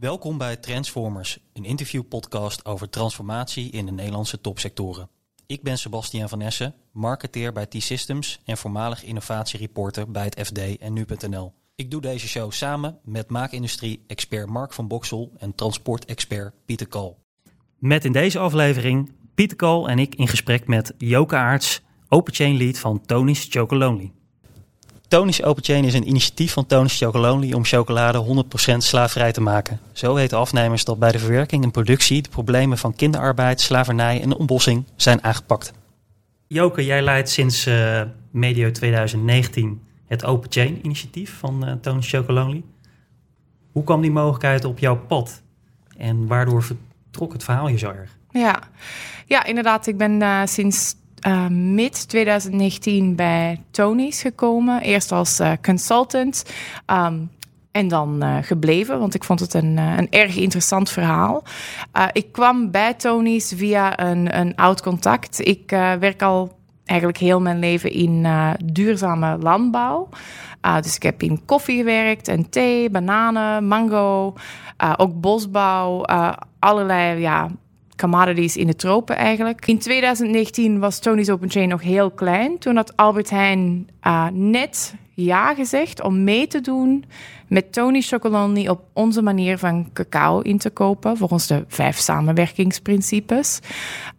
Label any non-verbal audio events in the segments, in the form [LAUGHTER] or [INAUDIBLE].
Welkom bij Transformers, een interviewpodcast over transformatie in de Nederlandse topsectoren. Ik ben Sebastian van Essen, marketeer bij T-Systems en voormalig innovatiereporter bij het FD en Nu.nl. Ik doe deze show samen met maakindustrie-expert Mark van Boksel en transportexpert Pieter Kal. Met in deze aflevering Pieter Kal en ik in gesprek met Joke Aarts, Open Chain Lead van Tony's Chocolonely. Tony's Open Chain is een initiatief van Tony's Chocolonely om chocolade 100% slaafvrij te maken. Zo weten afnemers dat bij de verwerking en productie de problemen van kinderarbeid, slavernij en ontbossing zijn aangepakt. Joke, jij leidt sinds uh, medio 2019 het Open Chain initiatief van uh, Tony's Chocolonely. Hoe kwam die mogelijkheid op jouw pad en waardoor vertrok het verhaal je zo erg? Ja, ja inderdaad. Ik ben uh, sinds uh, mid 2019 bij Tony's gekomen. Eerst als uh, consultant. Um, en dan uh, gebleven, want ik vond het een, een erg interessant verhaal. ik kwam bij Tony's via een, een oud contact. Ik werk al eigenlijk heel mijn leven in duurzame landbouw. dus ik heb in koffie gewerkt en thee, bananen, mango, ook bosbouw, allerlei ja, commodities in de tropen eigenlijk. In 2019 was Tony's Open Chain nog heel klein. Toen had Albert Heijn uh, net ja gezegd om mee te doen met Tony Chocolonely op onze manier van cacao in te kopen, volgens de vijf samenwerkingsprincipes.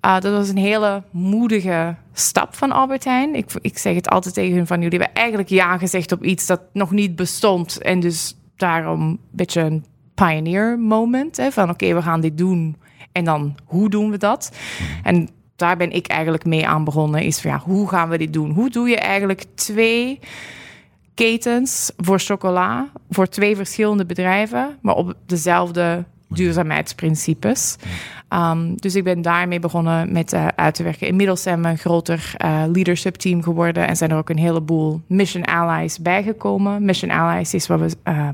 Uh, dat was een hele moedige stap van Albert Heijn. Ik, ik zeg het altijd tegen hun van jullie hebben eigenlijk ja gezegd op iets dat nog niet bestond en dus daarom een beetje een pioneer moment. Hè, van oké, we gaan dit doen en dan, hoe doen we dat? En daar ben ik eigenlijk mee aan begonnen. Is van ja, hoe gaan we dit doen? Hoe doe je eigenlijk twee ketens voor chocola, voor twee verschillende bedrijven, maar op dezelfde duurzaamheidsprincipes. Um, dus ik ben daarmee begonnen met uh, uit te werken. Inmiddels zijn we een groter uh, leadership team geworden en zijn er ook een heleboel mission allies bijgekomen. Mission allies is wat we uh,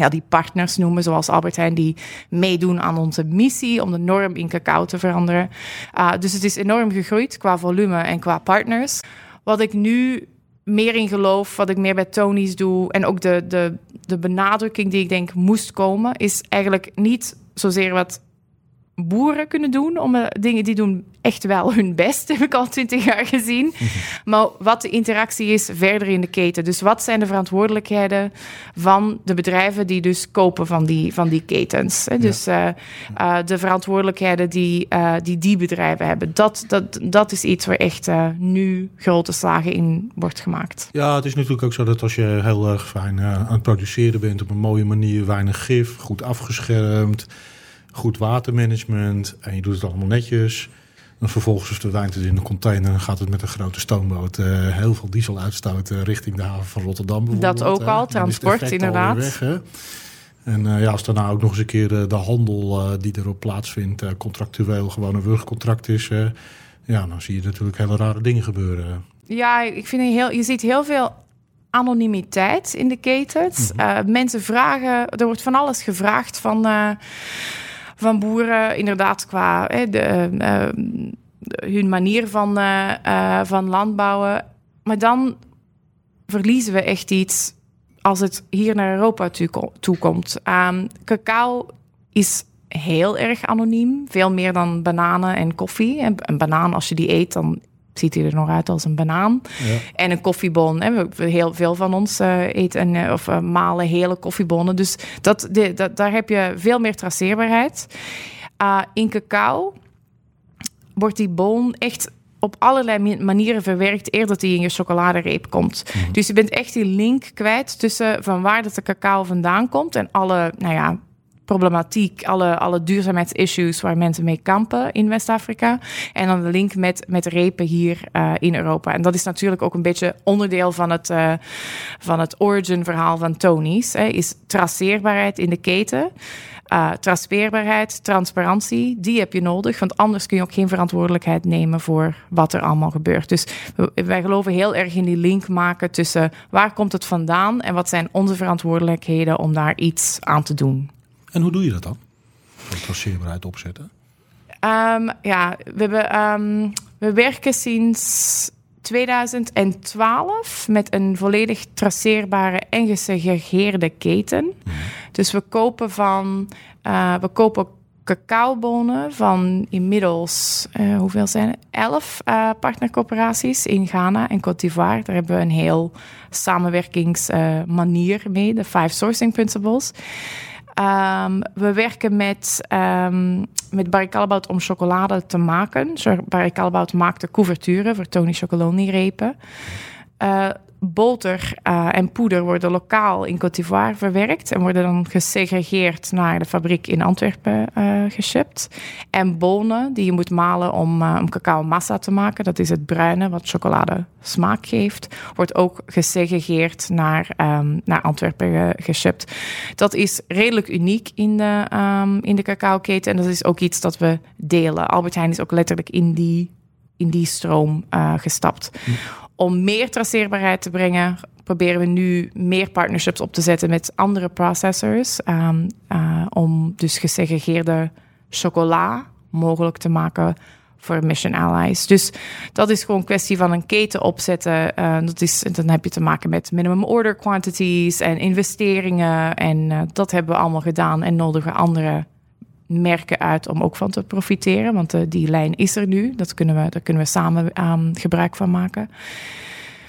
ja, die partners noemen, zoals Albert Heijn, die meedoen aan onze missie om de norm in cacao te veranderen. Uh, dus het is enorm gegroeid qua volume en qua partners. Wat ik nu meer in geloof, wat ik meer bij Tony's doe en ook de, de, de benadrukking die ik denk moest komen, is eigenlijk niet zozeer wat boeren kunnen doen. Om uh, dingen die doen echt wel hun best, heb ik al twintig jaar gezien. Mhm. Maar wat de interactie is verder in de keten. Dus wat zijn de verantwoordelijkheden van de bedrijven die dus kopen van die, van die ketens. Hè? Dus uh, uh, de verantwoordelijkheden die, die die bedrijven hebben. Dat, dat, dat is iets waar echt nu grote slagen in wordt gemaakt. Ja, het is natuurlijk ook zo dat als je heel erg fijn aan het produceren bent op een mooie manier, weinig gif, goed afgeschermd goed watermanagement en je doet het allemaal netjes. En vervolgens verdwijnt het in een container en gaat het met een grote stoomboot uh, heel veel diesel uitstoten richting de haven van Rotterdam. Dat ook al, transport inderdaad. Weg, en uh, ja, als daarna ook nog eens een keer uh, de handel die erop plaatsvindt, contractueel gewoon een wurgcontract is, ja, dan zie je natuurlijk hele rare dingen gebeuren. Ja, ik vind heel, je ziet heel veel anonimiteit in de ketens. Mhm. mensen vragen, er wordt van alles gevraagd van van boeren, inderdaad qua hè, de, uh, hun manier van, uh, van landbouwen. Maar dan verliezen we echt iets als het hier naar Europa toe komt. Um, cacao is heel erg anoniem, veel meer dan bananen en koffie. En een banaan, als je die eet, dan ziet hij er nog uit als een banaan. Ja. En een koffiebon. Hè. Heel veel van ons uh, eten uh, of uh, malen hele koffiebonnen. Dus dat, de, dat, daar heb je veel meer traceerbaarheid. in cacao wordt die bon echt op allerlei manieren verwerkt eer dat die in je chocoladereep komt. Mhm. Dus je bent echt die link kwijt tussen van waar dat de cacao vandaan komt en alle, nou ja, problematiek, alle, alle duurzaamheidsissues waar mensen mee kampen in West-Afrika. En dan de link met, met repen hier uh, in Europa. En dat is natuurlijk ook een beetje onderdeel van het, uh, van het origin-verhaal van Tony's. Hè, is traceerbaarheid in de keten. Uh, transparantie, die heb je nodig. Want anders kun je ook geen verantwoordelijkheid nemen voor wat er allemaal gebeurt. Dus wij geloven heel erg in die link maken tussen waar komt het vandaan en wat zijn onze verantwoordelijkheden om daar iets aan te doen. En hoe doe je dat dan? Traceerbaarheid opzetten? Um, ja, we, hebben, um, we werken sinds 2012 met een volledig traceerbare en gesegregeerde keten. Mhm. Dus we kopen van, uh, we kopen cacaobonen van inmiddels, uh, hoeveel zijn het? Elf uh, partnercoöperaties in Ghana en Côte d'Ivoire. Daar hebben we een heel samenwerkingsmanier mee, de Five Sourcing Principles. Um, we werken met, um, met Barry om chocolade te maken. Barry Callebaut maakt de couverturen voor Tony Chocoloni repen. Uh, boter uh, en poeder worden lokaal in Côte d'Ivoire verwerkt en worden dan gesegregeerd naar de fabriek in Antwerpen uh. En bonen die je moet malen om, uh, om cacao massa te maken, dat is het bruine wat chocolade smaak geeft, wordt ook gesegregeerd naar, um, naar Antwerpen geshipped. Dat is redelijk uniek in de, um, in de cacao-keten en dat is ook iets dat we delen. Albert Heijn is ook letterlijk in die, in die stroom gestapt. Om meer traceerbaarheid te brengen, proberen we nu meer partnerships op te zetten met andere processors. Um, uh, om dus gesegregeerde chocola mogelijk te maken voor Mission Allies. Dus dat is gewoon een kwestie van een keten opzetten. Uh, dat is, dan heb je te maken met minimum order quantities en investeringen. En uh, dat hebben we allemaal gedaan en nodigen andere merken uit om ook van te profiteren. Want uh, die lijn is er nu. Dat kunnen we, daar kunnen we samen um, gebruik van maken.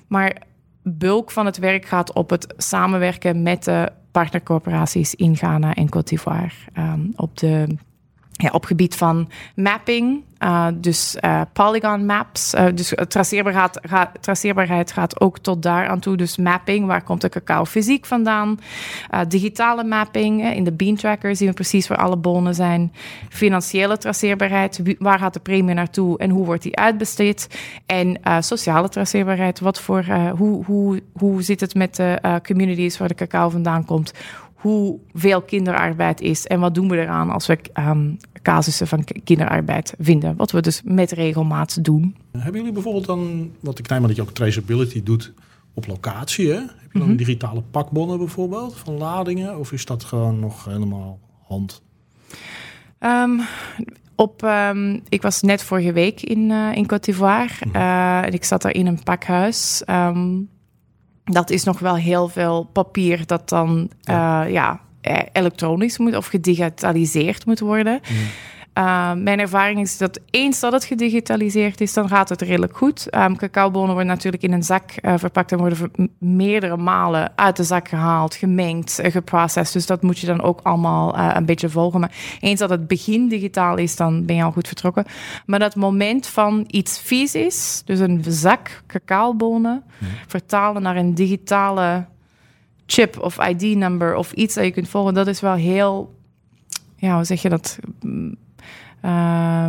Maar bulk van het werk gaat op het samenwerken met de partnercorporaties in Ghana en Côte d'Ivoire. Um, op de ja, op gebied van mapping, uh, dus uh, polygon maps. Uh, dus traceerbaarheid, gaat, traceerbaarheid gaat ook tot daar aan toe. Dus mapping, waar komt de cacao fysiek vandaan? digitale mapping, in de bean tracker zien we precies waar alle bonen zijn. Financiële traceerbaarheid, waar gaat de premie naartoe en hoe wordt die uitbesteed? En sociale traceerbaarheid, wat voor, hoe, hoe, hoe zit het met de communities waar de cacao vandaan komt? Hoeveel kinderarbeid is en wat doen we eraan als we um, casussen van kinderarbeid vinden. Wat we dus met regelmaat doen. Hebben jullie bijvoorbeeld dan, wat ik neem aan dat je ook traceability doet op locatie, hè? Heb je dan mm -hmm. digitale pakbonnen bijvoorbeeld van ladingen of is dat gewoon nog helemaal hand? Um, op, um, ik was net vorige week in, uh, in Côte d'Ivoire -hmm. uh, en ik zat daar in een pakhuis. Um, dat is nog wel heel veel papier dat dan ja. Uh, ja elektronisch moet of gedigitaliseerd moet worden. Mm. Uh, mijn ervaring is dat eens dat het gedigitaliseerd is, dan gaat het redelijk goed. Um, cacaobonen worden natuurlijk in een zak uh, verpakt en worden meerdere malen uit de zak gehaald, gemengd, uh, geprocessed. Dus dat moet je dan ook allemaal een beetje volgen. Maar eens dat het begin digitaal is, dan ben je al goed vertrokken. Maar dat moment van iets fysisch, dus een zak cacaobonen, vertalen naar een digitale chip of ID-number of iets dat je kunt volgen, dat is wel heel, ja, hoe zeg je dat? Uh,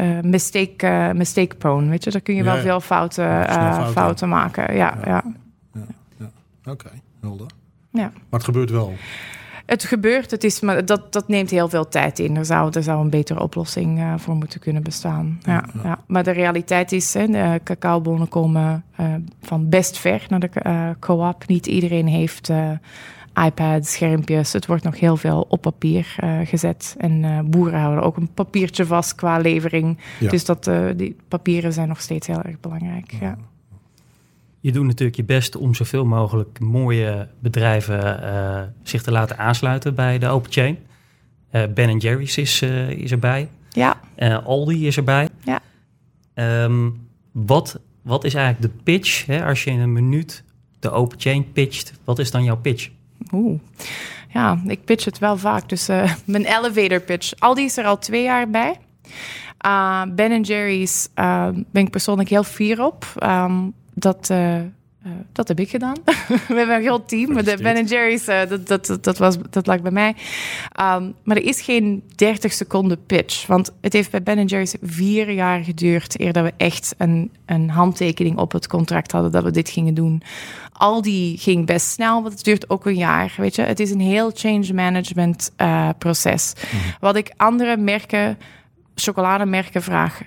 uh, mistake, uh, mistake prone, weet je, daar kun je ja, wel ja. veel fouten, ja, fouten. fouten. maken. Ja, ja. ja. Oké, okay, helder. Ja. Maar het gebeurt wel. Het gebeurt, het is, maar dat, dat neemt heel veel tijd in. Er zou, er zou een betere oplossing voor moeten kunnen bestaan. Ja, ja. Maar de realiteit is, hè, de cacaobonen komen van best ver naar de uh, co-op. Niet iedereen heeft iPads, schermpjes. Het wordt nog heel veel op papier gezet. En boeren houden ook een papiertje vast qua levering. Ja. Dus dat, die papieren zijn nog steeds heel erg belangrijk. Ja je doet natuurlijk je best om zoveel mogelijk mooie bedrijven uh, zich te laten aansluiten bij de Open Chain. Uh, ben Jerry's is, uh, is erbij. Ja. Aldi is erbij. Ja. Um, wat, wat is eigenlijk de pitch? Hè? Als je in een minuut de Open Chain pitcht, wat is dan jouw pitch? Oeh. Ja, ik pitch het wel vaak. Dus [LAUGHS] mijn elevator pitch. Aldi is er al twee jaar bij. ben Jerry's ben ik persoonlijk heel fier op. Um, dat, uh, uh, dat heb ik gedaan. [LAUGHS] we hebben een heel team. De Ben Jerry's, uh, dat, dat, dat, was, dat lag bij mij. Um, maar er is geen 30 seconden pitch. Want het heeft bij Ben Jerry's vier jaar geduurd... eer dat we echt een, een handtekening op het contract hadden... dat we dit gingen doen. Al die ging best snel, want het duurt ook een jaar. Weet je? Het is een heel change management proces. Mm -hmm. Wat ik andere merken, chocolademerken vragen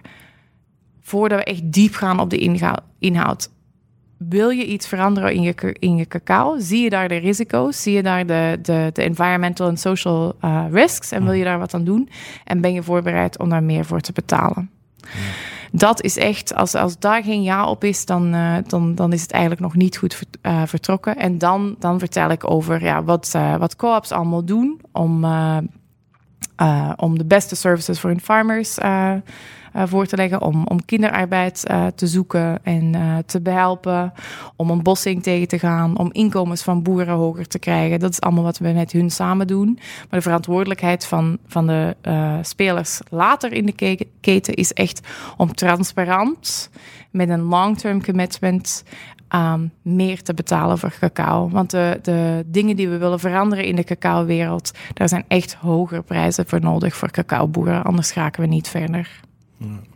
voordat we echt diep gaan op de inhoud wil je iets veranderen in je, in je cacao? Zie je daar de risico's? Zie je daar de, de, de environmental en social uh, risks? En wil je daar wat aan doen? En ben je voorbereid om daar meer voor te betalen? Ja. dat is echt, als, als daar geen ja op is, dan, uh, dan, dan is het eigenlijk nog niet goed uh, vertrokken. En dan, dan vertel ik over ja, wat, wat co-ops allemaal doen om, om de beste services voor hun farmers uh, voor te leggen om, om kinderarbeid uh, te zoeken en uh, te behelpen, om een bossing tegen te gaan, om inkomens van boeren hoger te krijgen. Dat is allemaal wat we met hun samen doen. Maar de verantwoordelijkheid van, van de spelers later in de keten is echt om transparant met een long-term commitment um, meer te betalen voor cacao. Want de, de dingen die we willen veranderen in de cacao-wereld, daar zijn echt hogere prijzen voor nodig voor cacaoboeren. Anders raken we niet verder.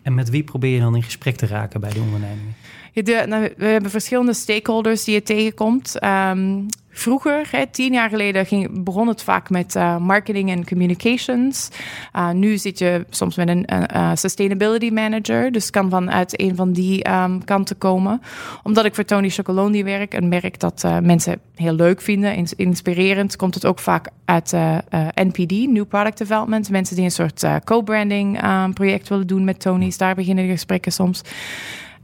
En met wie probeer je dan in gesprek te raken bij de ondernemingen? Ja, nou, we hebben verschillende stakeholders die je tegenkomt. Um, vroeger, hè, tien jaar geleden, ging, begon het vaak met uh, marketing en communications. Uh, nu zit je soms met een uh, sustainability manager. Dus kan vanuit een van die um, kanten komen. Omdat ik voor Tony Chocolonely werk, een merk dat mensen heel leuk vinden, inspirerend, komt het ook vaak uit NPD, New Product Development. Mensen die een soort co-branding um, project willen doen met Tony's. Daar beginnen de gesprekken soms.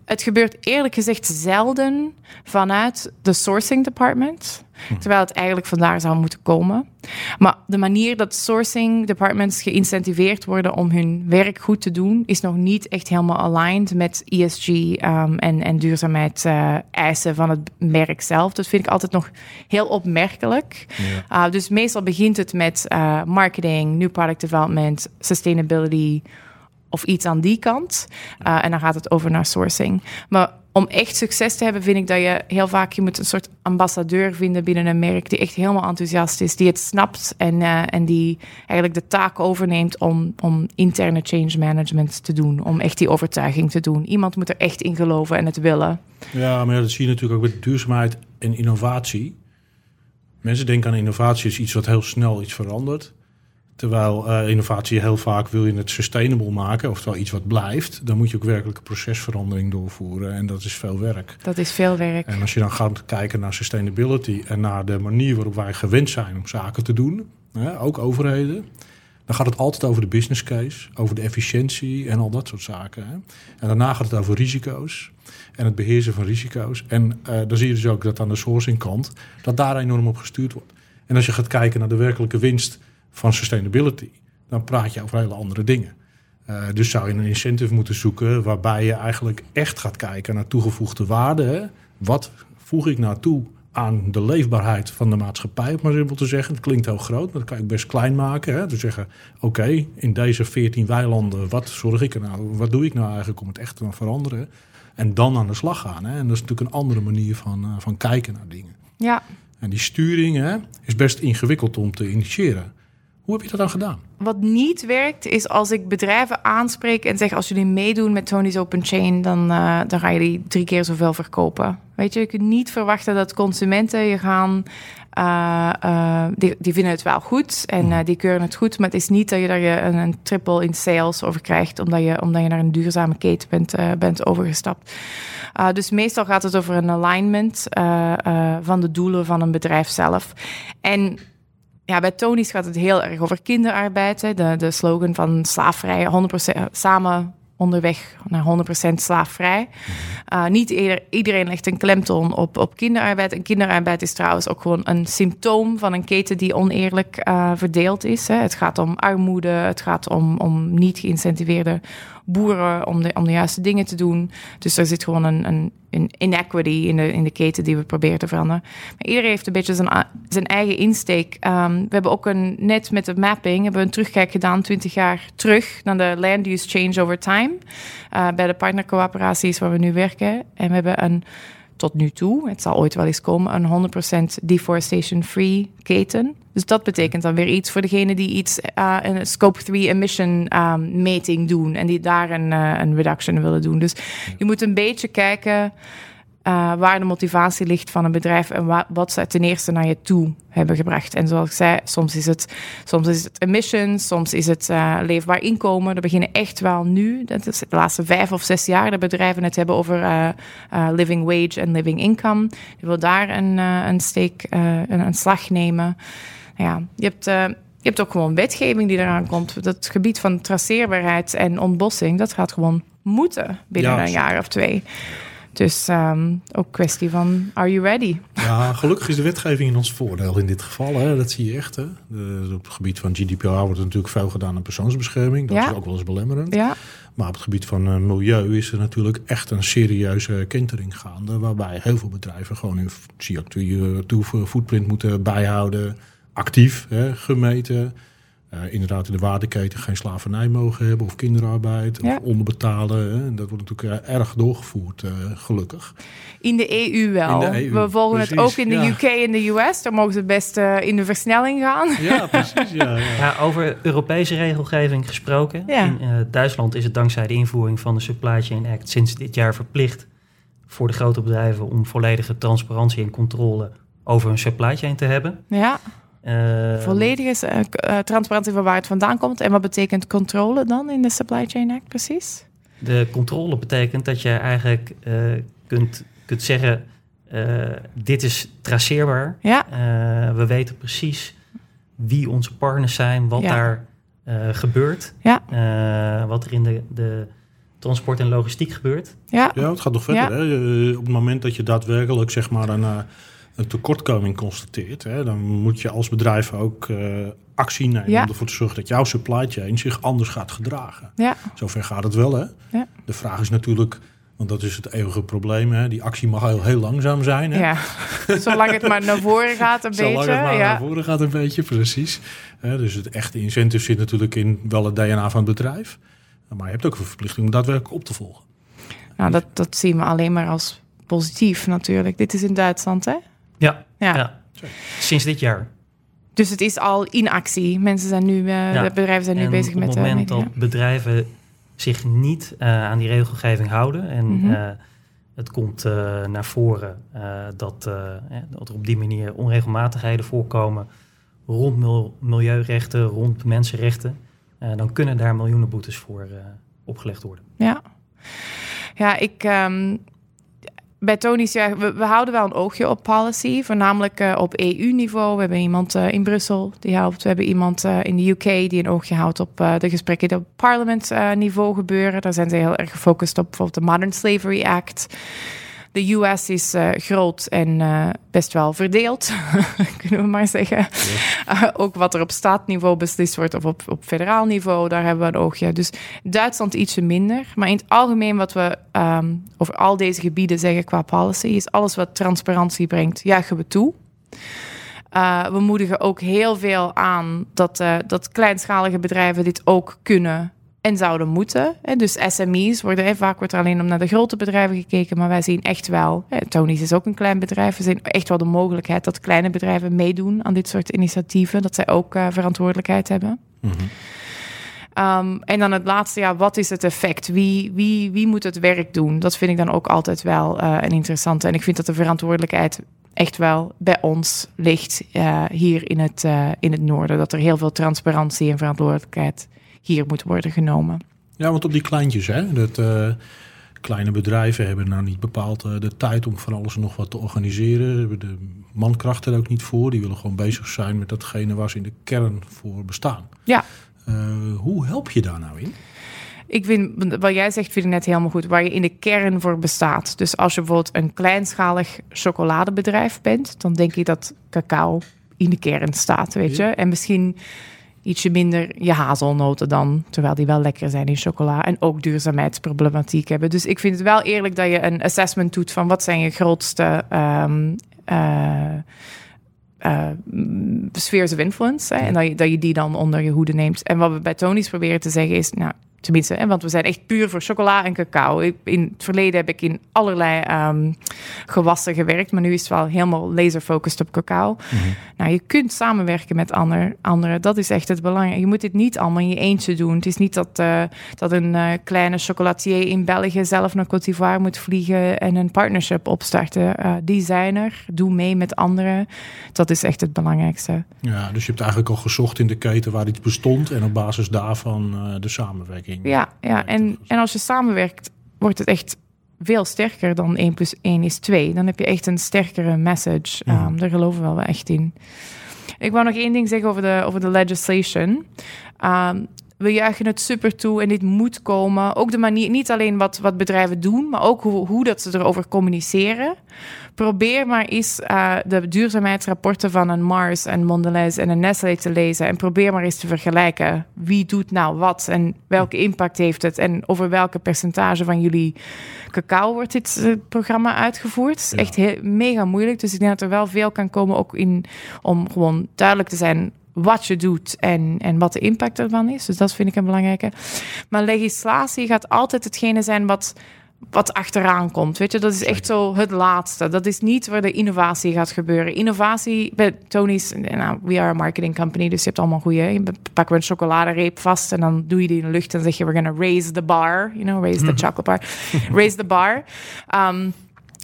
Het gebeurt eerlijk gezegd zelden vanuit de sourcing department. Hm. Terwijl het eigenlijk vandaar zou moeten komen. Maar de manier dat sourcing departments geïncentiveerd worden om hun werk goed te doen, is nog niet echt helemaal aligned met ESG um, ehm, en, en duurzaamheid uh, eisen van het merk zelf. Dat vind ik altijd nog heel opmerkelijk. Ja. Uh, dus meestal begint het met uh, marketing, new product development, sustainability of iets aan die kant. Uh, en dan gaat het over naar sourcing. Maar om echt succes te hebben, vind ik dat je heel vaak je moet een soort ambassadeur vinden binnen een merk die echt helemaal enthousiast is, die het snapt en, uh, en die eigenlijk de taak overneemt om, om interne change management te doen, om echt die overtuiging te doen. Iemand moet er echt in geloven en het willen. Ja, maar dat zie je natuurlijk ook met duurzaamheid en innovatie. Mensen denken aan innovatie als iets wat heel snel iets verandert. Terwijl uh, innovatie heel vaak wil je het sustainable maken, oftewel iets wat blijft. Dan moet je ook werkelijk een procesverandering doorvoeren. En dat is veel werk. Dat is veel werk. En als je dan gaat kijken naar sustainability en naar de manier waarop wij gewend zijn om zaken te doen, hè, ook overheden, dan gaat het altijd over de business case, over de efficiëntie en al dat soort zaken. Hè. En daarna gaat het over risico's en het beheersen van risico's. En uh, dan zie je dus ook dat aan de sourcing kant, dat daar enorm op gestuurd wordt. En als je gaat kijken naar de werkelijke winst van sustainability, dan praat je over hele andere dingen. Uh, dus zou je een incentive moeten zoeken waarbij je eigenlijk echt gaat kijken naar toegevoegde waarde. Hè? Wat voeg ik nou toe aan de leefbaarheid van de maatschappij, om maar simpel te zeggen. Het klinkt heel groot, maar dat kan ik best klein maken. Hè? Dus zeggen, oké, in deze 14 weilanden, wat zorg ik er nou, wat doe ik nou eigenlijk om het echt te veranderen? En dan aan de slag gaan. Hè? En dat is natuurlijk een andere manier van, uh, van kijken naar dingen. Ja. En die sturing hè, is best ingewikkeld om te initiëren. Hoe heb je dat dan gedaan? Wat niet werkt, is als ik bedrijven aanspreek en zeg: als jullie meedoen met Tony's Open Chain, dan, uh, dan ga je die drie keer zoveel verkopen. Weet je, je kunt niet verwachten dat consumenten je gaan. Uh, uh, die, die, vinden het wel goed en mm. die keuren het goed. Maar het is niet dat je daar je een, een, triple in sales over krijgt, omdat je, omdat je naar een duurzame keten bent, bent overgestapt. dus meestal gaat het over een alignment van de doelen van een bedrijf zelf. En ja, bij Tony's gaat het heel erg over kinderarbeid. Hè. De, de slogan van slaafvrij, 100% samen onderweg naar 100% slaafvrij. Uh, niet ieder, iedereen legt een klemtoon op, op kinderarbeid. En kinderarbeid is trouwens ook gewoon een symptoom van een keten die oneerlijk uh, verdeeld is. Hè. Het gaat om armoede, het gaat om, om niet geïncentiveerde boeren om de, om de juiste dingen te doen. Dus er zit gewoon een, een, een inequity in de, in de keten die we proberen te veranderen. Maar iedereen heeft een beetje zijn, zijn eigen insteek. Um, we hebben ook een, net met de mapping hebben we een terugkijk gedaan, 20 jaar terug, naar de land use change over time. Uh, bij de partnercoöperaties waar we nu werken. En we hebben een tot nu toe, het zal ooit wel eens komen, een 100% deforestation-free keten. Dus dat betekent dan weer iets voor degene die iets uh, een scope 3 emission um, meting doen en die daar een, uh, een reduction willen doen. Dus je moet een beetje kijken uh, waar de motivatie ligt van een bedrijf en wa wat ze ten eerste naar je toe hebben gebracht. En zoals ik zei, soms is het, soms is het emissions, soms is het uh, leefbaar inkomen. Er beginnen echt wel nu, dat is de laatste vijf of zes jaar, de bedrijven het hebben over uh, living wage en living income. Je wil daar een, een steek, een, een slag nemen ja, je hebt, je hebt ook gewoon wetgeving die eraan komt. Dat gebied van traceerbaarheid en ontbossing, dat gaat gewoon moeten binnen Ja, een jaar of twee. Dus ehm, ook kwestie van, are you ready? Ja, gelukkig is de wetgeving in ons voordeel in dit geval. Hè. Dat zie je echt. Hè. De, op het gebied van GDPR wordt er natuurlijk veel gedaan aan persoonsbescherming. Dat Ja. is ook wel eens belemmerend. Ja, Maar op het gebied van eh, milieu is er natuurlijk echt een serieuze kentering gaande. Waarbij heel veel bedrijven gewoon hun CO2-footprint moeten bijhouden. Actief, hè, gemeten. Eh, inderdaad in de waardeketen geen slavernij mogen hebben of kinderarbeid Ja. of onderbetalen. Hè. En dat wordt natuurlijk eh, erg doorgevoerd, eh, gelukkig. in de EU wel. De EU, We volgen het ook in de ja. UK en de US. Daar mogen ze best eh, in de versnelling gaan. [LAUGHS] Ja, precies. Ja, ja. Ja, over Europese regelgeving gesproken. Ja. In eh, Duitsland is het dankzij de invoering van de Supply Chain Act sinds dit jaar verplicht voor de grote bedrijven om volledige transparantie en controle over hun supply chain te hebben. Ja, Eh, volledige eh, k- eh, transparantie van waar het vandaan komt. En wat betekent controle dan in de Supply Chain Act precies? De controle betekent dat je eigenlijk eh, kunt, kunt zeggen, eh, dit is traceerbaar. Ja, Eh, we weten precies wie onze partners zijn, wat Ja. daar eh, gebeurt, ja, eh, wat er in de, de transport en logistiek gebeurt. ja. Ja, het gaat nog verder. Hè? Eh, Op het moment dat je daadwerkelijk zeg maar, een, eh, een tekortkoming constateert, hè, dan moet je als bedrijf ook eh, actie nemen Ja. om ervoor te zorgen dat jouw supply chain zich anders gaat gedragen. ja. Zover gaat het wel. Hè? Ja. De vraag is natuurlijk, want dat is het eeuwige probleem, hè? die actie mag heel, heel langzaam zijn. Hè? Ja, [LAUGHS] zolang het maar naar voren gaat een Zolang beetje. het maar ja. naar voren gaat een beetje, precies. Dus het echte incentive zit natuurlijk in wel het DNA van het bedrijf. Maar je hebt ook een verplichting om daadwerkelijk op te volgen. Nou, dat, dat zien we alleen maar als positief natuurlijk. Dit is in Duitsland, hè? Ja, Ja. ja. sinds dit jaar. Dus het is al in actie. Mensen zijn nu, eh, Ja. bedrijven zijn nu En bezig op met... het eh, moment dat bedrijven zich niet eh, aan die regelgeving houden en Mhm. het komt naar voren dat, dat er op die manier onregelmatigheden voorkomen rond mil- milieurechten, rond mensenrechten, dan kunnen daar miljoenen boetes voor opgelegd worden. Ja, ja ik. ehm, bij Tony's, ja, we, we houden wel een oogje op policy, voornamelijk eh, op EU-niveau. We hebben iemand eh, in Brussel die helpt. We hebben iemand eh, in de UK die een oogje houdt op de gesprekken die op parlement-niveau gebeuren. Daar zijn ze heel erg gefocust op bijvoorbeeld de Modern Slavery Act. De US is eh, groot en eh, best wel verdeeld, [LAUGHS] kunnen we maar zeggen. Uh, ook wat er op staatniveau beslist wordt of op, op federaal niveau, daar hebben we een oogje. Dus Duitsland ietsje minder. Maar in het algemeen wat we ehm, over al deze gebieden zeggen qua policy... is alles wat transparantie brengt, juichen we toe. Uh, we moedigen ook heel veel aan dat, uh, dat kleinschalige bedrijven dit ook kunnen en zouden moeten. Hè. Dus SME's worden, vaak wordt er alleen om naar de grote bedrijven gekeken, maar wij zien echt wel, hè, Tony's is ook een klein bedrijf, we zien echt wel de mogelijkheid dat kleine bedrijven meedoen aan dit soort initiatieven, dat zij ook uh, verantwoordelijkheid hebben. Mm -hmm. Um, en dan het laatste, ja, wat is het effect? Wie, wie, wie moet het werk doen? Dat vind ik dan ook altijd wel uh, een interessante. En ik vind dat de verantwoordelijkheid echt wel bij ons ligt uh, hier in het, uh, in het noorden. Dat er heel veel transparantie en verantwoordelijkheid hier moet worden genomen. Ja, want op die kleintjes, hè, dat uh, kleine bedrijven hebben nou niet bepaald uh, de tijd om van alles en nog wat te organiseren. Hebben de mankracht er ook niet voor. Die willen gewoon bezig zijn met datgene waar ze in de kern voor bestaan. Ja. Uh, hoe help je daar nou in? Ik vind, wat jij zegt, vind ik net helemaal goed. Waar je in de kern voor bestaat. Dus als je bijvoorbeeld een kleinschalig chocoladebedrijf bent, dan denk ik dat cacao in de kern staat, weet je. Ja. En misschien ietsje minder je hazelnoten dan, terwijl die wel lekker zijn in chocola en ook duurzaamheidsproblematiek hebben. Dus ik vind het wel eerlijk dat je een assessment doet van wat zijn je grootste um, uh, uh, spheres of influence. Hè? En dat je, dat je die dan onder je hoede neemt. En wat we bij Tony's proberen te zeggen is, nou, tenminste, hè, want we zijn echt puur voor chocola en cacao. In het verleden heb ik in allerlei um, gewassen gewerkt, maar nu is het wel helemaal laser-focused op cacao. Mm-hmm. Nou, je kunt samenwerken met ander, anderen, dat is echt het belangrijke. Je moet dit niet allemaal in je eentje doen. Het is niet dat, uh, dat een uh, kleine chocolatier in België zelf naar Côte d'Ivoire moet vliegen en een partnership opstarten. Uh, die zijn er, doe mee met anderen. Dat is echt het belangrijkste. Ja, dus je hebt eigenlijk al gezocht in de keten waar iets bestond en op basis daarvan de samenwerking. Ja, ja. En, en als je samenwerkt, wordt het echt veel sterker dan 1 plus 1 is 2. Dan heb je echt een sterkere message. Um, mm. Daar geloven we wel echt in. Ik wou nog één ding zeggen over de, over de legislation. Um, we juichen het super toe en dit moet komen. Ook de manier, niet alleen wat, wat bedrijven doen, maar ook hoe, hoe dat ze erover communiceren. Probeer maar eens uh, de duurzaamheidsrapporten van een Mars, en Mondelez en een Nestlé te lezen. En probeer maar eens te vergelijken. Wie doet nou wat en welke impact heeft het? En over welke percentage van jullie cacao wordt dit uh, programma uitgevoerd? Het is ja. echt heel, mega moeilijk. Dus ik denk dat er wel veel kan komen ook in om gewoon duidelijk te zijn wat je doet en, en wat de impact ervan is. Dus dat vind ik een belangrijke. Maar legislatie gaat altijd hetgene zijn wat, wat achteraan komt. Weet je, dat is echt zo het laatste. Dat is niet waar de innovatie gaat gebeuren. Innovatie bij Tony's, nou, we are a marketing company, dus je hebt allemaal goede. Je pakken we een chocoladereep vast en dan doe je die in de lucht en zeg je: we're gonna raise the bar, you know, raise the chocolate bar, [LAUGHS] raise the bar. Um,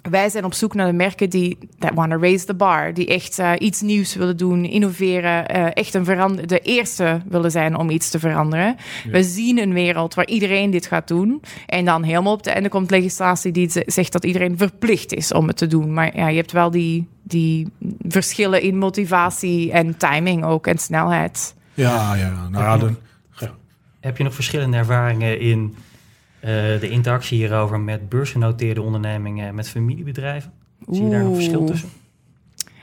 wij zijn op zoek naar de merken die that want to raise the bar, die echt uh, iets nieuws willen doen, innoveren, uh, echt een verander de eerste willen zijn om iets te veranderen. Ja. We zien een wereld waar iedereen dit gaat doen en dan helemaal op het einde komt legislatie die zegt dat iedereen verplicht is om het te doen. Maar ja, je hebt wel die, die verschillen in motivatie en timing ook en snelheid. Ja, ja. Nou, ja, dan, ja. Heb je nog verschillende ervaringen in uh, de interactie hierover met beursgenoteerde ondernemingen en met familiebedrijven? Zie je daar nog verschil tussen?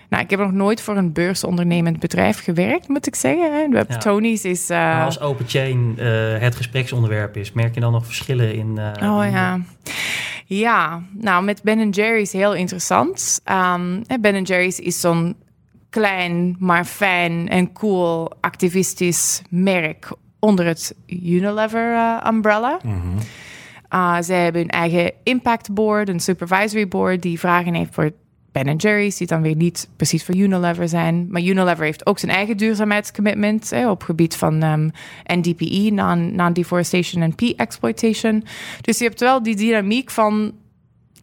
Nou, ik heb nog nooit voor een beursondernemend bedrijf gewerkt, moet ik zeggen. We ja. Tony's is... Uh... Maar als Open Chain uh, het gespreksonderwerp is, merk je dan nog verschillen in... oh ja. Ja, nou met Ben Jerry's heel interessant. Um, ben Jerry's is zo'n klein, maar fijn en cool activistisch merk onder het Unilever umbrella. Mm -hmm. Uh, zij hebben hun eigen impact board, een supervisory board, die vragen heeft voor Ben Jerry's, die dan weer niet precies voor Unilever zijn. Maar Unilever heeft ook zijn eigen duurzaamheidscommitment hè, op gebied van um, NDPE, non-deforestation en P-exploitation. Dus je hebt wel die dynamiek van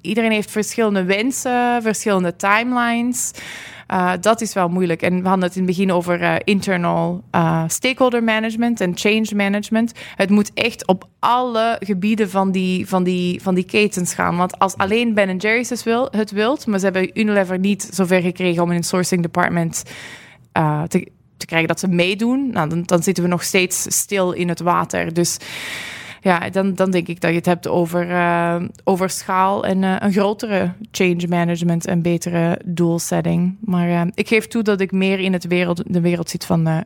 iedereen heeft verschillende wensen, verschillende timelines. Uh, dat is wel moeilijk. En we hadden het in het begin over uh, internal uh, stakeholder management en change management. Het moet echt op alle gebieden van die, van die, van die ketens gaan. Want als alleen Ben Jerry's het, wil, het wilt, maar ze hebben Unilever niet zover gekregen om in een sourcing department te, te krijgen dat ze meedoen, nou, dan, dan zitten we nog steeds stil in het water. Dus ja, dan, dan denk ik dat je het hebt over, uh, over schaal en uh, een grotere change management en betere doelsetting. Maar uh, ik geef toe dat ik meer in het wereld, de wereld zit van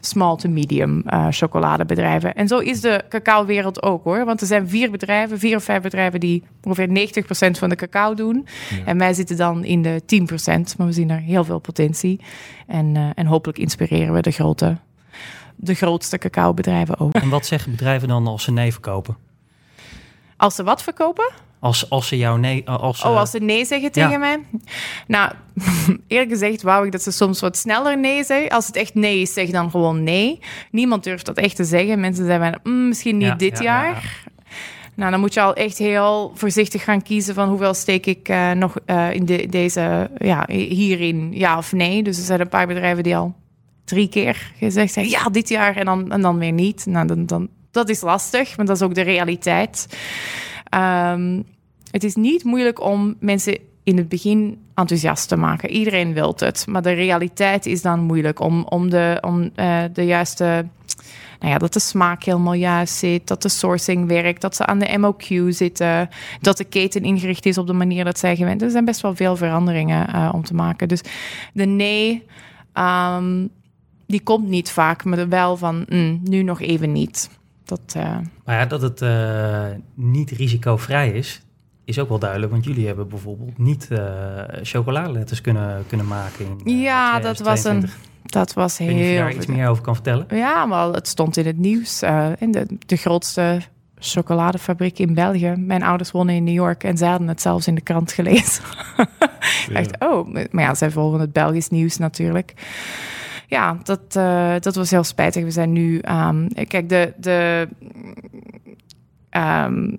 small to medium chocoladebedrijven. En zo is de cacao-wereld ook hoor. Want er zijn vier bedrijven, vier of vijf bedrijven die ongeveer 90% van de cacao doen. Ja. En wij zitten dan in de 10%. Maar we zien er heel veel potentie. En, en hopelijk inspireren we de grote de grootste cacaobedrijven ook. En wat zeggen bedrijven dan als ze nee verkopen? Als ze wat verkopen? Als, als ze jou nee... Als ze... Oh, als ze nee zeggen tegen ja. mij? Nou, [LAUGHS] eerlijk gezegd wou ik dat ze soms wat sneller nee zeggen. Als het echt nee is, zeg dan gewoon nee. Niemand durft dat echt te zeggen. Mensen zeggen mm, misschien niet ja, dit ja, jaar. Nou, dan moet je al echt heel voorzichtig gaan kiezen van hoeveel steek ik uh, nog uh, in de, deze, ja, hierin, ja of nee. Dus er zijn een paar bedrijven die al drie keer gezegd hebben, ja, dit jaar en dan, en dan weer niet. Nou, dan, dan, dat is lastig, want dat is ook de realiteit. Um, het is niet moeilijk om mensen in het begin enthousiast te maken. Iedereen wil het, maar de realiteit is dan moeilijk om, om, de, om uh, de juiste... Nou ja, dat de smaak helemaal juist zit, dat de sourcing werkt, dat ze aan de MOQ zitten, dat de keten ingericht is op de manier dat zij gewend. Er zijn best wel veel veranderingen uh, om te maken. Dus de nee, um, die komt niet vaak, maar wel van mm, nu nog even niet. Dat, uh... Maar ja, dat het uh, niet risicovrij is, is ook wel duidelijk. Want jullie hebben bijvoorbeeld niet uh, chocoladeletters kunnen, kunnen maken. In, ja, dat was een. Dat was heel. Weet je daar iets meer over kan vertellen? Ja, maar het stond in het nieuws. in de, de grootste chocoladefabriek in België. Mijn ouders wonen in New York en zij hadden het zelfs in de krant gelezen. [LAUGHS] ja. dacht, oh, maar ja, zij volgen het Belgisch nieuws natuurlijk ja, dat, uh, dat was heel spijtig. We zijn nu, um, kijk, de, de, um,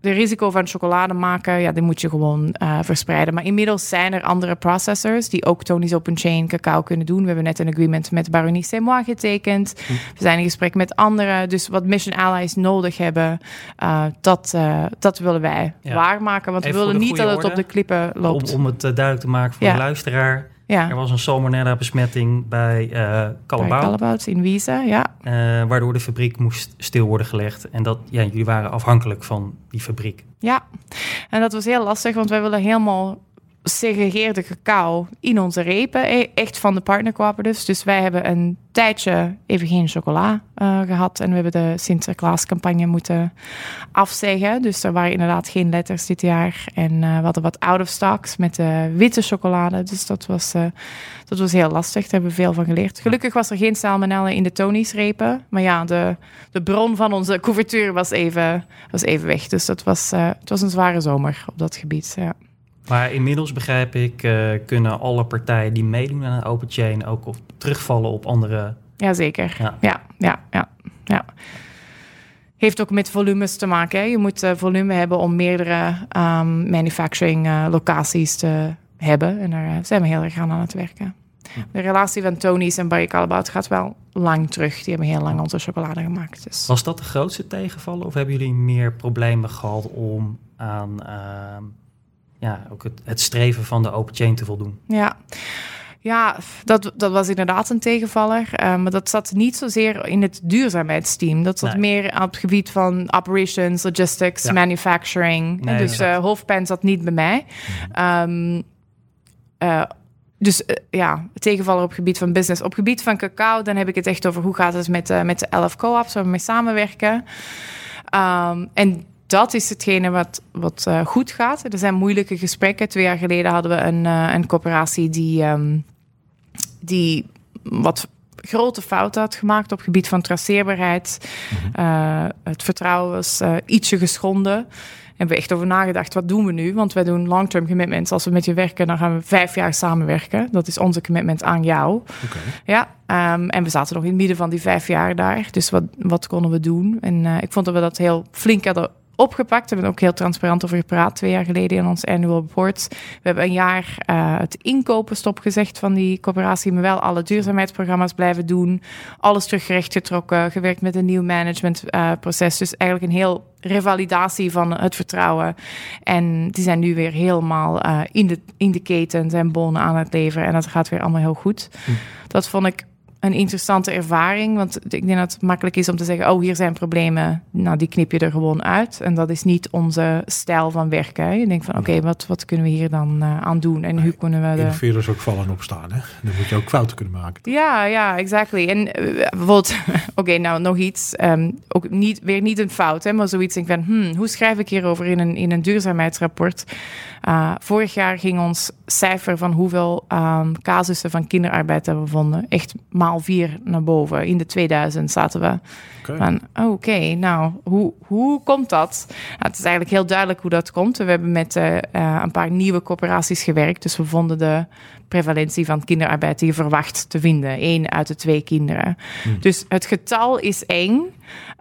de risico van chocolade maken, ja, die moet je gewoon uh, verspreiden. Maar inmiddels zijn er andere processors die ook Tony's Open Chain cacao kunnen doen. We hebben net een agreement met Baronie Semois getekend. Hm. We zijn in gesprek met anderen. Dus wat Mission Allies nodig hebben, uh, dat, uh, dat willen wij ja. waarmaken. Want Even we willen niet dat het op de klippen loopt. Om, om het duidelijk te maken voor ja. de luisteraar Ja, Er was een salmonella-besmetting bij eh Callebaut, in Wiese, ja. eh, waardoor de fabriek moest stil worden gelegd. En dat, ja, jullie waren afhankelijk van die fabriek. Ja, en dat was heel lastig, want wij willen helemaal segregeerde cacao in onze repen, e- echt van de partner cooperatives. Dus wij hebben een tijdje even geen chocola eh, gehad en we hebben de Sinterklaascampagne moeten afzeggen. Dus er waren inderdaad geen letters dit jaar en eh, we hadden wat out of stocks met de witte chocolade. Dus dat was, eh, dat was heel lastig, daar hebben we veel van geleerd. Gelukkig was er geen salmonella in de Tony's repen, maar ja, de, de bron van onze [LAUGHS] couverture was even, was even weg. Dus dat was, eh, het was een zware zomer op dat gebied, ja. Maar inmiddels begrijp ik, eh, kunnen alle partijen die meedoen aan een open chain ook op, terugvallen op andere. Jazeker. Ja. Ja. Ja, ja, ja, Heeft ook met volumes te maken. Hè. Je moet eh, volume hebben om meerdere ehm, manufacturing eh, locaties te hebben. En daar zijn we heel erg aan aan het werken. De relatie van Tony's en Barry Callebaut gaat wel lang terug. Die hebben heel lang onze chocolade gemaakt. Dus. Was dat de grootste tegenvallen of hebben jullie meer problemen gehad om aan ehm, ja, ook het, het streven van de open chain te voldoen? Ja, ja dat, dat was inderdaad een tegenvaller. eh, maar dat zat niet zozeer in het duurzaamheidsteam. Dat zat Nee. meer op het gebied van operations, logistics, Ja. manufacturing. Nee, dus exact. eh hoofdpijn zat niet bij mij. Ehm, eh, dus ja, tegenvaller op het gebied van business. Op het gebied van cacao, dan heb ik het echt over hoe gaat het met, met de 11 co-ops waar we mee samenwerken. Ehm, en dat is hetgene wat, wat eh, goed gaat. Er zijn moeilijke gesprekken. Twee jaar geleden hadden we een, eh, een coöperatie die, ehm, die wat grote fouten had gemaakt op het gebied van traceerbaarheid. Eh, het vertrouwen was ietsje geschonden. Hebben we echt over nagedacht, wat doen we nu? Want wij doen long-term commitments. Als we met je werken, dan gaan we vijf jaar samenwerken. Dat is onze commitment aan jou. Ja, ehm, en we zaten nog in het midden van die vijf jaar daar. Dus wat, wat konden we doen? En ik vond dat we dat heel flink hadden opgepakt. We hebben ook heel transparant over gepraat twee jaar geleden in ons annual report. We hebben een jaar eh, het inkopen stopgezegd van die coöperatie, maar wel alle duurzaamheidsprogramma's blijven doen. Alles terug getrokken, gewerkt met een nieuw managementproces. dus eigenlijk een heel revalidatie van het vertrouwen. En die zijn nu weer helemaal eh, in, de, in de keten, zijn bonen aan het leveren. En dat gaat weer allemaal heel goed. Dat vond ik een interessante ervaring. Want ik denk dat het makkelijk is om te zeggen: Oh, hier zijn problemen. Nou, die knip je er gewoon uit. En dat is niet onze stijl van werken. hè. Je denkt van: Oké, wat, wat kunnen we hier dan eh, aan doen? En hoe kunnen we de. Is ook vallen en opstaan. Hè? Dan moet je ook fouten kunnen maken. Ja, ja, exactly. En eh, bijvoorbeeld, [LAUGHS] oké, nou nog iets, ehm, ook niet, weer niet een fout, hè, maar zoiets denk ik van, hmm, hoe schrijf ik hierover in een, in een duurzaamheidsrapport? Uh, vorig jaar ging ons cijfer van hoeveel um, casussen van kinderarbeid hebben we gevonden, echt maal vier naar boven. In de 2000 zaten we van, oh, oké, nou, hoe, hoe komt dat? Nou, het is eigenlijk heel duidelijk hoe dat komt. We hebben met uh, uh, een paar nieuwe corporaties gewerkt, dus we vonden de prevalentie van kinderarbeid die je verwacht te vinden. Eén uit de twee kinderen. Hmm. Dus het getal is eng.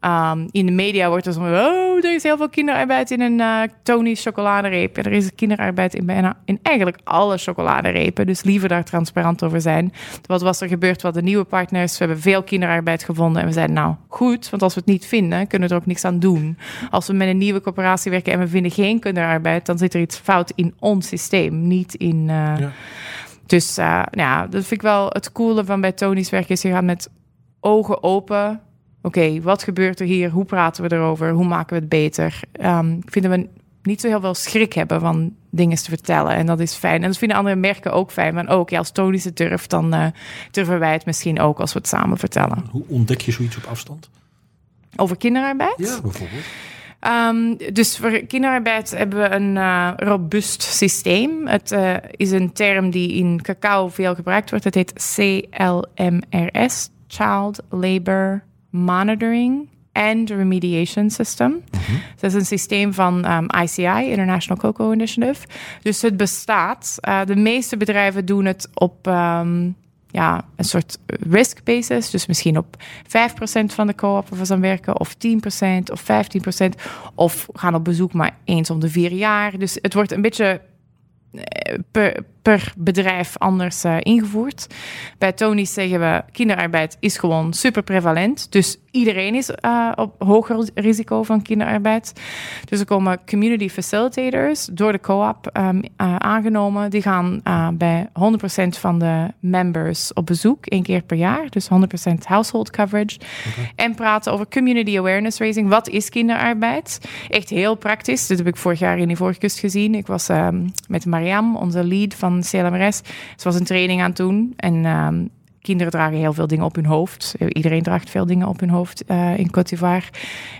Um, in de media wordt er zo oh, er is heel veel kinderarbeid in een uh, Tony's chocoladereep. Er is kinderarbeid in bijna in eigenlijk alle chocoladerepen. Dus liever daar transparant over zijn. Wat was er gebeurd? We hadden nieuwe partners. We hebben veel kinderarbeid gevonden. En we zeiden, nou goed, want als we het niet vinden, kunnen we er ook niks aan doen. Als we met een nieuwe corporatie werken en we vinden geen kinderarbeid, dan zit er iets fout in ons systeem, niet in. Uh, ja. Dus uh, ja, dat vind ik wel het coole van bij Tony's werk is je gaat met ogen open. Oké, okay, wat gebeurt er hier? Hoe praten we erover? Hoe maken we het beter? Um, ik vind dat we niet zo heel veel schrik hebben van dingen te vertellen. En dat is fijn. En dat vinden andere merken ook fijn. Maar ook, ja, als Tony's het durft, dan uh, durven wij het misschien ook als we het samen vertellen. Hoe ontdek je zoiets op afstand? Over kinderarbeid? Ja, bijvoorbeeld. Um, dus voor kinderarbeid hebben we een uh, robuust systeem. Het uh, is een term die in cacao veel gebruikt wordt. Het heet CLMRS, Child Labor Monitoring and Remediation System. Mm-hmm. Dat is een systeem van um, ICI, International Cocoa Initiative. Dus het bestaat. Uh, de meeste bedrijven doen het op um, ja, een soort risk basis. Dus misschien op 5% van de co-op aan werken, of 10% of 15%. Of gaan op bezoek maar eens om de vier jaar. Dus het wordt een beetje per, per bedrijf anders uh, ingevoerd. Bij Tony zeggen we, kinderarbeid is gewoon super prevalent. Dus iedereen is uh, op hoger risico van kinderarbeid. Dus er komen community facilitators door de co-op um, uh, aangenomen. Die gaan bij 100% van de members op bezoek, één keer per jaar. Dus 100% household coverage. Okay. En praten over community awareness raising. Wat is kinderarbeid? Echt heel praktisch. Dat heb ik vorig jaar in die Voorkust gezien. Ik was um, met Mariam, onze lead van CLMRS. Ze was een training aan het doen. En um, kinderen dragen heel veel dingen op hun hoofd. Iedereen draagt veel dingen op hun hoofd uh, in Côte d'Ivoire.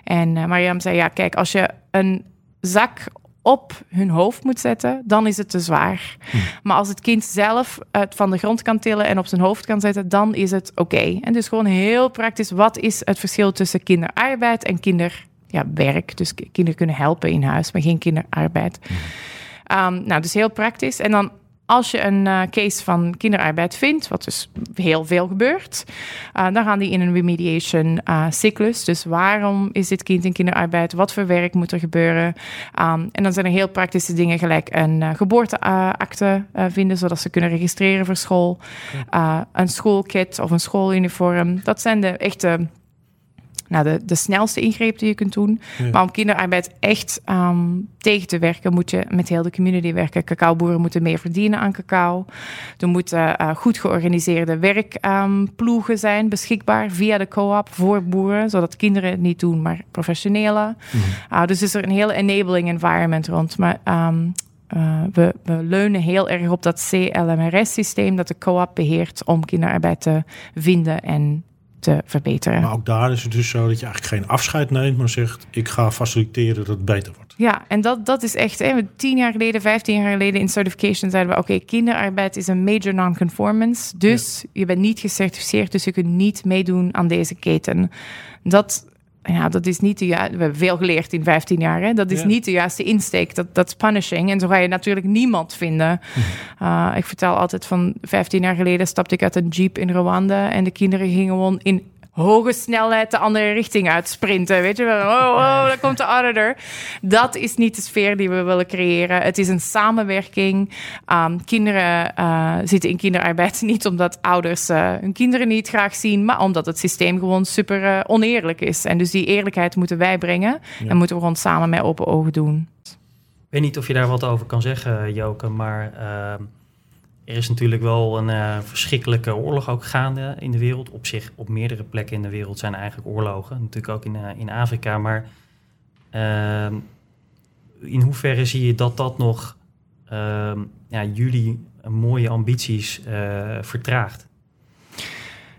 En uh, Mariam zei, ja, kijk, als je een zak op hun hoofd moet zetten, dan is het te zwaar. Hm. Maar als het kind zelf het van de grond kan tillen en op zijn hoofd kan zetten, dan is het oké. En dus gewoon heel praktisch, wat is het verschil tussen kinderarbeid en kinderwerk? Ja, dus kinderen kunnen helpen in huis, maar geen kinderarbeid. Hm. Um, nou, dus heel praktisch. En dan als je een uh, case van kinderarbeid vindt, wat dus heel veel gebeurt, uh, dan gaan die in een remediation uh, cyclus. Dus waarom is dit kind in kinderarbeid? Wat voor werk moet er gebeuren? Um, en dan zijn er heel praktische dingen, gelijk een geboorteakte vinden, zodat ze kunnen registreren voor school. een schoolkit of een schooluniform. Dat zijn de echte nou, de, de snelste ingreep die je kunt doen. Maar om kinderarbeid echt um, tegen te werken, moet je met heel de community werken. Cacaoboeren moeten meer verdienen aan cacao. Er moeten uh, goed georganiseerde werkploegen um, zijn beschikbaar via de co-op voor boeren, zodat kinderen het niet doen, maar professionelen. Mm. Uh, dus is er een hele enabling environment rond. Maar um, uh, we, we, leunen heel erg op dat CLMRS-systeem dat de co-op beheert om kinderarbeid te vinden en te verbeteren. Maar ook daar is het dus zo dat je eigenlijk geen afscheid neemt, maar zegt: ik ga faciliteren dat het beter wordt. Ja, en dat, dat is echt. Hè, tien jaar geleden, vijftien jaar geleden in certification zeiden we: oké, kinderarbeid is een major non-conformance. Dus je bent niet gecertificeerd, dus je kunt niet meedoen aan deze keten. Dat ja, dat is niet de juiste. We hebben veel geleerd in 15 jaar. Hè? Dat is niet de juiste insteek. Dat, dat is punishing. En zo ga je natuurlijk niemand vinden. Uh, [LAUGHS] ik vertel altijd van 15 jaar geleden stapte ik uit een jeep in Rwanda. En de kinderen gingen gewoon in hoge snelheid de andere richting uitsprinten. Weet je wel, oh, oh, daar komt de auditor. Dat is niet de sfeer die we willen creëren. Het is een samenwerking. Um, kinderen uh, zitten in kinderarbeid [LAUGHS] niet omdat ouders uh, hun kinderen niet graag zien, maar omdat het systeem gewoon super uh, oneerlijk is. En dus die eerlijkheid moeten wij brengen en moeten we gewoon samen met open ogen doen. Ik weet niet of je daar wat over kan zeggen, Joke, maar ehm, er is natuurlijk wel een uh, verschrikkelijke oorlog ook gaande in de wereld. Op zich, op meerdere plekken in de wereld zijn eigenlijk oorlogen. Natuurlijk ook in, uh, in Afrika. Maar uh, in hoeverre zie je dat dat nog ehm, ja, jullie mooie ambities eh, vertraagt?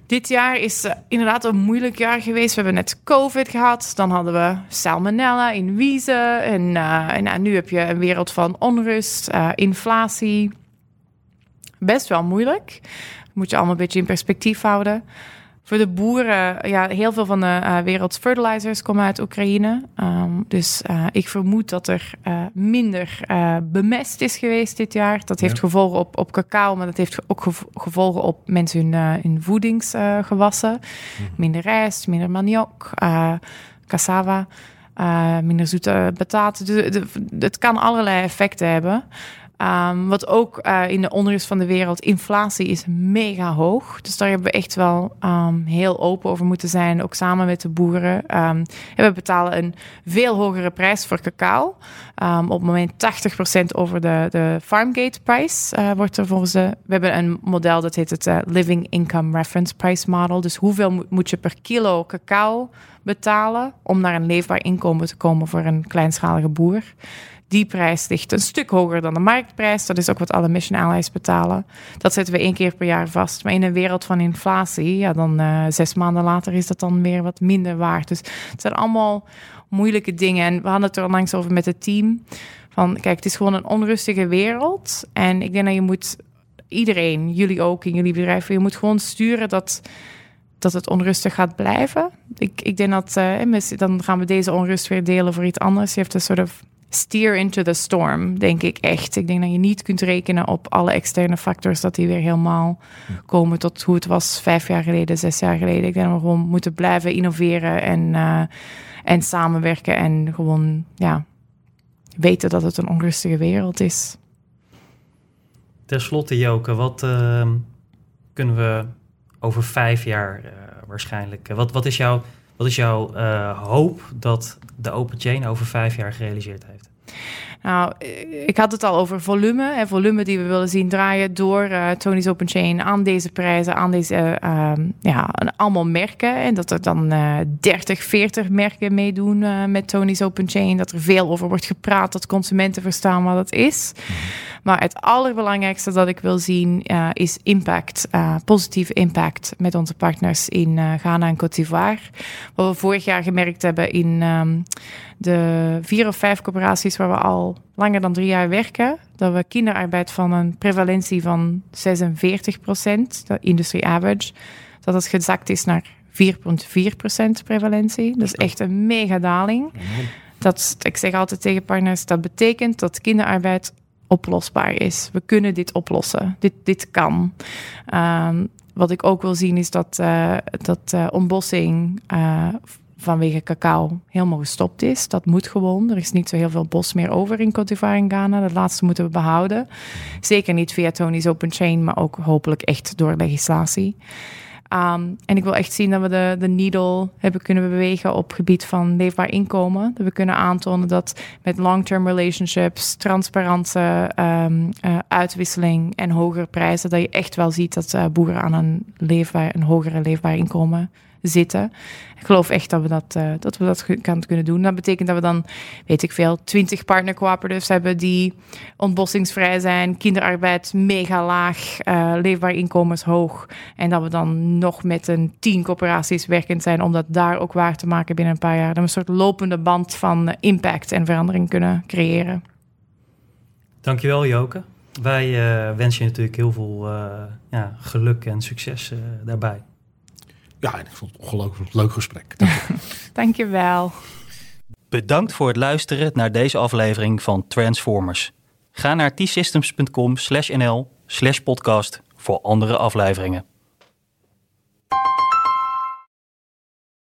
Dit jaar is inderdaad een moeilijk jaar geweest. We hebben net COVID gehad. Dan hadden we salmonella in wiezen. En, en nu heb je een wereld van onrust, inflatie best wel moeilijk. Moet je allemaal een beetje in perspectief houden. Voor de boeren, ja, heel veel van de uh, werelds fertilizers komen uit Oekraïne. Um, dus uh, ik vermoed dat er uh, minder bemest is geweest dit jaar. Dat heeft ja. gevolgen op, op cacao, maar dat heeft ook gevolgen op mensen hun, hun voedingsgewassen. Mm. Minder rijst, minder maniok, cassava, minder zoete bataten. Dus het kan allerlei effecten hebben. Um, wat ook uh, in de onrust van de wereld, inflatie is mega hoog. Dus daar hebben we echt wel um, heel open over moeten zijn, ook samen met de boeren. Um, we betalen een veel hogere prijs voor cacao. op het moment 80% over de, de farmgate prijs uh, wordt er volgens. We hebben een model dat heet het uh, Living Income Reference Price Model. Dus hoeveel moet je per kilo cacao betalen om naar een leefbaar inkomen te komen voor een kleinschalige boer? Die prijs ligt een stuk hoger dan de marktprijs. Dat is ook wat alle mission allies betalen. Dat zetten we één keer per jaar vast. Maar in een wereld van inflatie, ja, dan uh, zes maanden later is dat dan weer wat minder waard. Dus het zijn allemaal moeilijke dingen. En we hadden het er langs over met het team. Van kijk, het is gewoon een onrustige wereld. En ik denk dat je moet iedereen, jullie ook in jullie bedrijven, je moet gewoon sturen dat dat het onrustig gaat blijven. Ik, ik denk dat uh, dan gaan we deze onrust weer delen voor iets anders. Je hebt een soort of steer into the storm, denk ik echt. Ik denk dat je niet kunt rekenen op alle externe factors dat die weer helemaal komen tot hoe het was vijf jaar geleden, zes jaar geleden. Ik denk dat we gewoon moeten blijven innoveren en, uh, en samenwerken en gewoon ja, weten dat het een onrustige wereld is. Ten slotte, Joke, wat ehm, kunnen we over vijf jaar uh, waarschijnlijk... wat, wat is jouw, wat is jouw hoop dat de Open Chain over vijf jaar gerealiseerd heeft? Nou, ik had het al over volume. Hè, volume die we willen zien draaien door uh, Tony's Open Chain aan deze prijzen, aan deze, uh, ja, allemaal merken. En dat er dan uh, 30, 40 merken meedoen met Tony's Open Chain. Dat er veel over wordt gepraat, dat consumenten verstaan wat het is. Maar het allerbelangrijkste dat ik wil zien uh, is impact, uh, positieve impact met onze partners in uh, Ghana en Côte d'Ivoire. Wat we vorig jaar gemerkt hebben in um, de vier of vijf corporaties waar we al langer dan drie jaar werken, dat we kinderarbeid van een prevalentie van 46 procent, de industry average, dat het gezakt is naar 4,4 procent prevalentie. Dat is echt een mega daling. Dat, ik zeg altijd tegen partners, dat betekent dat kinderarbeid oplosbaar is. We kunnen dit oplossen. Dit, dit kan. Um, wat ik ook wil zien is dat, uh, dat uh, ontbossing uh, vanwege cacao helemaal gestopt is. Dat moet gewoon. Er is niet zo heel veel bos meer over in Côte d'Ivoire en Ghana. Dat laatste moeten we behouden. Zeker niet via Tony's Open Chain, maar ook hopelijk echt door legislatie. Um, en ik wil echt zien dat we de, de needle hebben kunnen bewegen op gebied van leefbaar inkomen. Dat we kunnen aantonen dat met long-term relationships, transparante um, uh, uitwisseling en hogere prijzen, dat je echt wel ziet dat uh, boeren aan een, leefbaar, een hogere leefbaar inkomen zitten. Ik geloof echt dat we dat, uh, dat, we dat kan kunnen doen. Dat betekent dat we dan, weet ik veel, 20 partner cooperatives hebben die ontbossingsvrij zijn, kinderarbeid mega laag, uh, leefbaar inkomens hoog. En dat we dan nog met een 10 corporaties werkend zijn om dat daar ook waar te maken binnen een paar jaar. Dat we een soort lopende band van impact en verandering kunnen creëren. Dankjewel Joke. Wij wensen je natuurlijk heel veel ja, geluk en succes daarbij. Ja, ik vond het een ongelooflijk leuk gesprek. Dank je [LAUGHS] wel. Bedankt voor het luisteren naar deze aflevering van Transformers. Ga naar t-systems.com slash nl slash podcast voor andere afleveringen.